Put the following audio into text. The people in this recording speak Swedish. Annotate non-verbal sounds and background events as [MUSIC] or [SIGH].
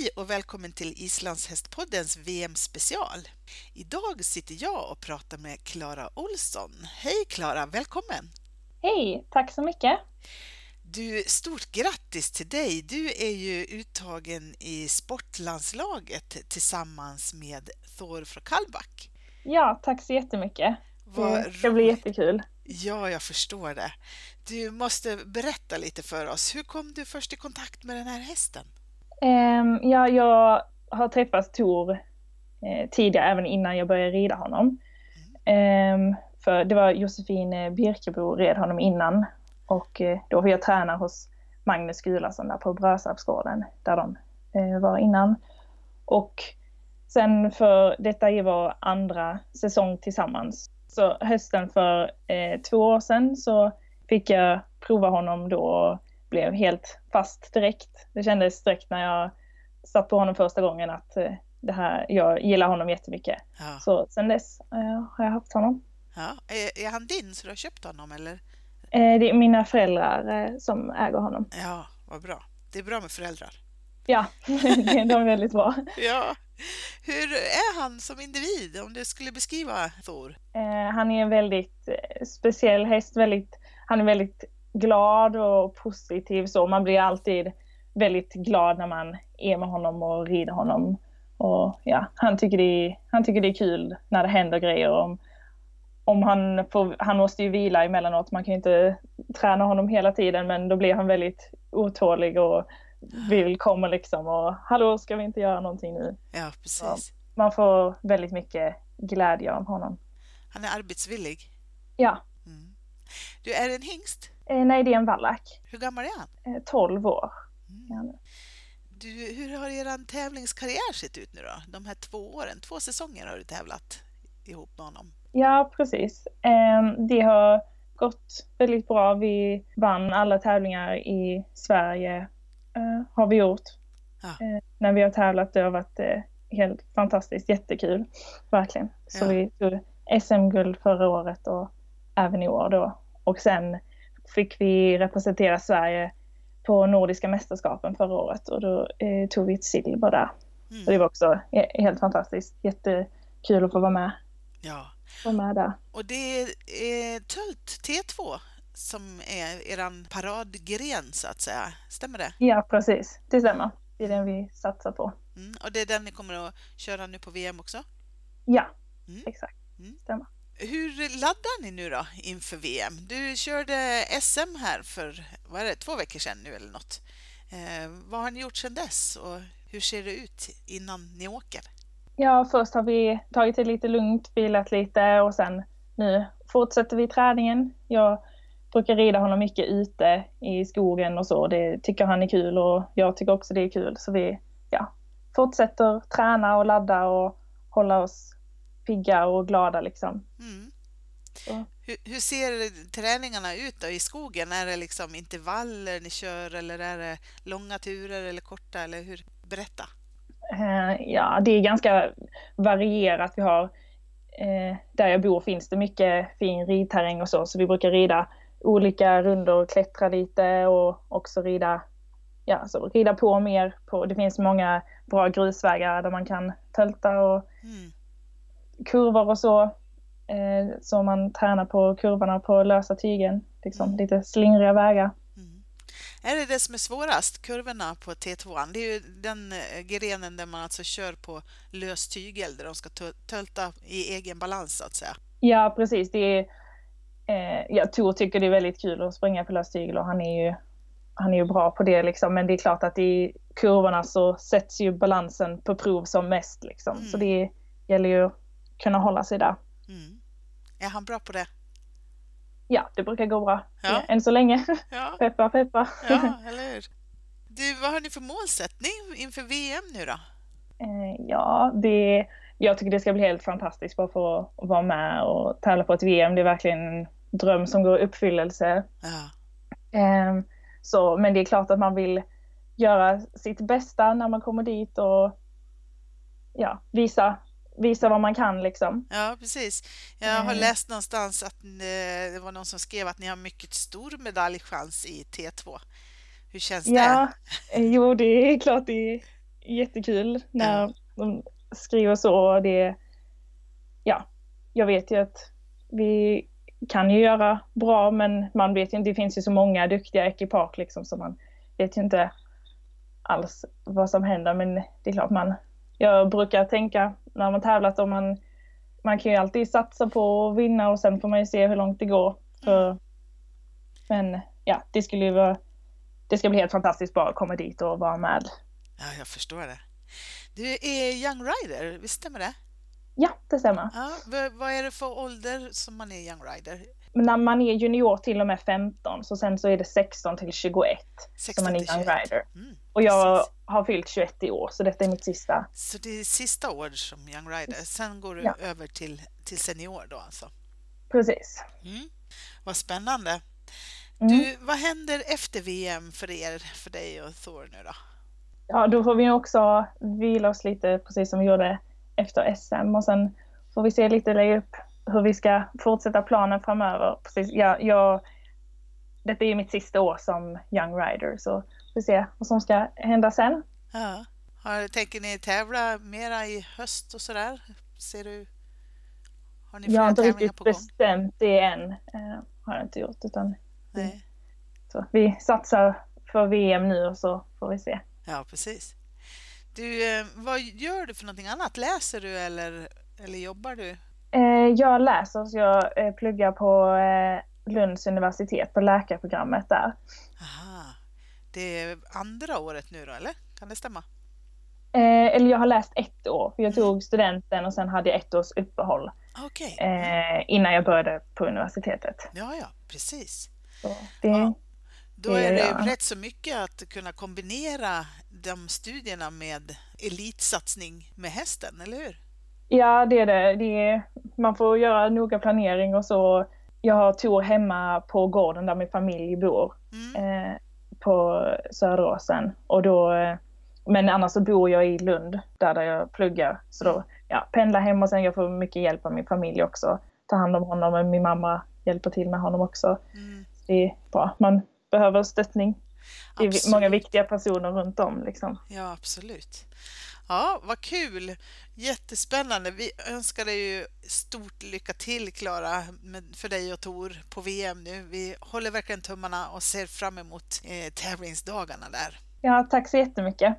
Hej och välkommen till Islandshästpoddens VM-special. Idag sitter jag och pratar med Klara Olsson. Hej Klara, välkommen! Hej, tack så mycket! Du, stort grattis till dig! Du är ju uttagen i sportlandslaget tillsammans med Thor från Kallback. Ja, tack så jättemycket! Vad det ska bli jättekul. Ja, jag förstår det. Du måste berätta lite för oss. Hur kom du först i kontakt med den här hästen? Um, ja, jag har träffat Tor eh, tidigare, även innan jag började rida honom. Mm. Um, för det var Josefin eh, Birkebo red honom innan och eh, då var jag tränare hos Magnus Gulason där på Brösarpsgården där de eh, var innan. Och sen för detta är vår andra säsong tillsammans. Så hösten för eh, två år sedan så fick jag prova honom då och blev helt fast direkt. Det kändes direkt när jag satt på honom första gången att eh, det här, jag gillar honom jättemycket. Ja. Så sen dess eh, har jag haft honom. Ja. Är, är han din så du har köpt honom eller? Eh, det är mina föräldrar som äger honom. Ja, vad bra. Det är bra med föräldrar. Ja, [LAUGHS] de är väldigt bra. ja. Hur är han som individ, om du skulle beskriva Thor? Han är en väldigt speciell häst. Väldigt, han är väldigt glad och positiv så. Man blir alltid väldigt glad när man är med honom och rider honom. Och ja, han tycker det är, han tycker det är kul när det händer grejer. Om, om han, får, han måste ju vila emellanåt, man kan ju inte träna honom hela tiden men då blir han väldigt otålig och vill komma liksom och hallå ska vi inte göra någonting nu? Ja precis. Så man får väldigt mycket glädje av honom. Han är arbetsvillig? Ja. Mm. Du, är en hingst? Eh, nej, det är en vallack. Hur gammal är han? Eh, 12 år. Mm. Du, hur har er tävlingskarriär sett ut nu då? De här två åren, två säsonger har du tävlat ihop med honom. Ja, precis. Ehm, det har gått väldigt bra. Vi vann alla tävlingar i Sverige eh, har vi gjort. Ja. Eh, när vi har tävlat. Det har varit eh, helt fantastiskt, jättekul. Verkligen. Så ja. vi tog SM-guld förra året och även i år då. Och sen fick vi representera Sverige på Nordiska mästerskapen förra året och då eh, tog vi ett silver där. Mm. Så det var också helt fantastiskt. Jättekul att få vara med. Ja. Vara med där. Och det är Tölt T2 som är er paradgren så att säga. Stämmer det? Ja, precis. Det stämmer. Det är den vi satsar på. Mm. Och det är den ni kommer att köra nu på VM också? Ja, mm. exakt. Mm. Stämmer. Hur laddar ni nu då inför VM? Du körde SM här för vad är det, två veckor sedan nu eller något. Eh, vad har ni gjort sedan dess och hur ser det ut innan ni åker? Ja, först har vi tagit det lite lugnt, vilat lite och sen nu fortsätter vi träningen. Jag brukar rida honom mycket ute i skogen och så. Det tycker han är kul och jag tycker också det är kul. Så vi ja, fortsätter träna och ladda och hålla oss pigga och glada liksom. Mm. Hur, hur, ser träningarna ut då i skogen? Är det liksom intervaller ni kör eller är det långa turer eller korta? Eller hur? Berätta! Eh, ja, det är ganska varierat. Vi har, eh, där jag bor finns det mycket fin ridterräng och så, så vi brukar rida olika rundor, klättra lite och också rida, ja, så rida på mer. På, det finns många bra grusvägar där man kan tälta och mm. Kurvor och så. Eh, så man tränar på kurvorna på lösa tygen, liksom mm. lite slingriga vägar. Är det det som är svårast, kurvorna på T2? Det är ju den eh, grenen där man alltså kör på lös tygel, där de ska tölta i egen balans så att säga. Ja, precis. Det är, eh, jag Tor tycker det är väldigt kul att springa på lös tygel och han är ju, han är ju bra på det liksom. Men det är klart att i kurvorna så sätts ju balansen på prov som mest liksom. Mm. Så det gäller ju att kunna hålla sig där. Mm. Är han bra på det? ja, det brukar gå bra Ja. än så länge. Ja, [LAUGHS] Peppa, peppa. ja [LAUGHS] eller hur? Du, vad har ni för målsättning inför VM nu då? Eh, ja, det, jag tycker det ska bli helt fantastiskt bara för att vara med och tävla på ett VM. Det är verkligen en dröm som går i uppfyllelse. Ja, Eh, så, men det är klart att man vill göra sitt bästa när man kommer dit och ja, visa, visa vad man kan liksom. ja precis. Jag har Eh. läst någonstans att eh, det var någon som skrev att ni har mycket stor medaljchans i T2. Hur känns det? Ja, eh, jo det är klart det är jättekul när Ja. de skriver så. Det, ja, jag vet ju att vi kan ju göra bra men man vet ju inte, det finns ju så många duktiga ekipage liksom så man vet ju inte alls vad som händer men det är klart man, jag brukar tänka när man tävlat om man, man kan ju alltid satsa på att vinna och sen får man ju se hur långt det går. För, men ja, det skulle ju vara det ska bli helt fantastiskt bara att komma dit och vara med. Ja, jag förstår det. Du är Young Rider, visst stämmer det? Ja, det stämmer. Ja, vad, vad är det för ålder som man är Young Rider? När man är junior till och med 15 så sen så är det 16 till 21 som 16 man är young 21. rider. Mm, Och jag precis. har fyllt 21 i år så detta är mitt sista. Så det är sista år som Young Rider, sen går du Ja. över till, till senior då alltså? Precis. Mm. Vad spännande! Mm. Du, vad händer efter VM för er, för dig och Thor nu då? Ja, då får vi också vila oss lite precis som vi gjorde efter SM och sen får vi se lite lägga upp hur vi ska fortsätta planen framöver. Precis, ja, jag, detta är mitt sista år som young rider så får vi se vad som ska hända sen. Ja. Har, tänker ni tävla mera i höst och sådär? Ser du? Har ni Jag har inte riktigt bestämt det än. Eh, har jag inte gjort utan Nej. så vi satsar för VM nu och så får vi se. Ja, precis. Du, eh, vad gör du för någonting annat? Läser du eller, eller jobbar du? Eh, jag läser, så jag eh, pluggar på eh, Lunds universitet på läkarprogrammet där. Aha. Det är andra året nu då, eller? Kan det stämma? Eh, eller jag har läst ett år, för jag Mm. tog studenten och sen hade jag ett års uppehåll Okej. eh, innan jag började på universitetet. Ja, ja, precis. Så det, Ja. Då Det är det jag. rätt så mycket att kunna kombinera de studierna med elitsatsning med hästen, eller hur? Ja, det är det. det är, man får göra noga planering och så. Jag har Tor hemma på gården där min familj bor. Mm. eh, på Söderåsen. Och då, eh, men annars så bor jag i Lund, där, där jag pluggar. Så då ja, pendlar hem och sen jag får mycket hjälp av min familj också. Ta hand om honom, och min mamma hjälper till med honom också. Mm. Det är bra. Man behöver stöttning. Det är många viktiga personer runt om. Liksom. Ja, absolut. Ja, vad kul! Jättespännande. Vi önskar dig ju stort lycka till, Klara, för dig och Tor på VM nu. Vi håller verkligen tummarna och ser fram emot eh, tävlingsdagarna där. Ja, tack så jättemycket.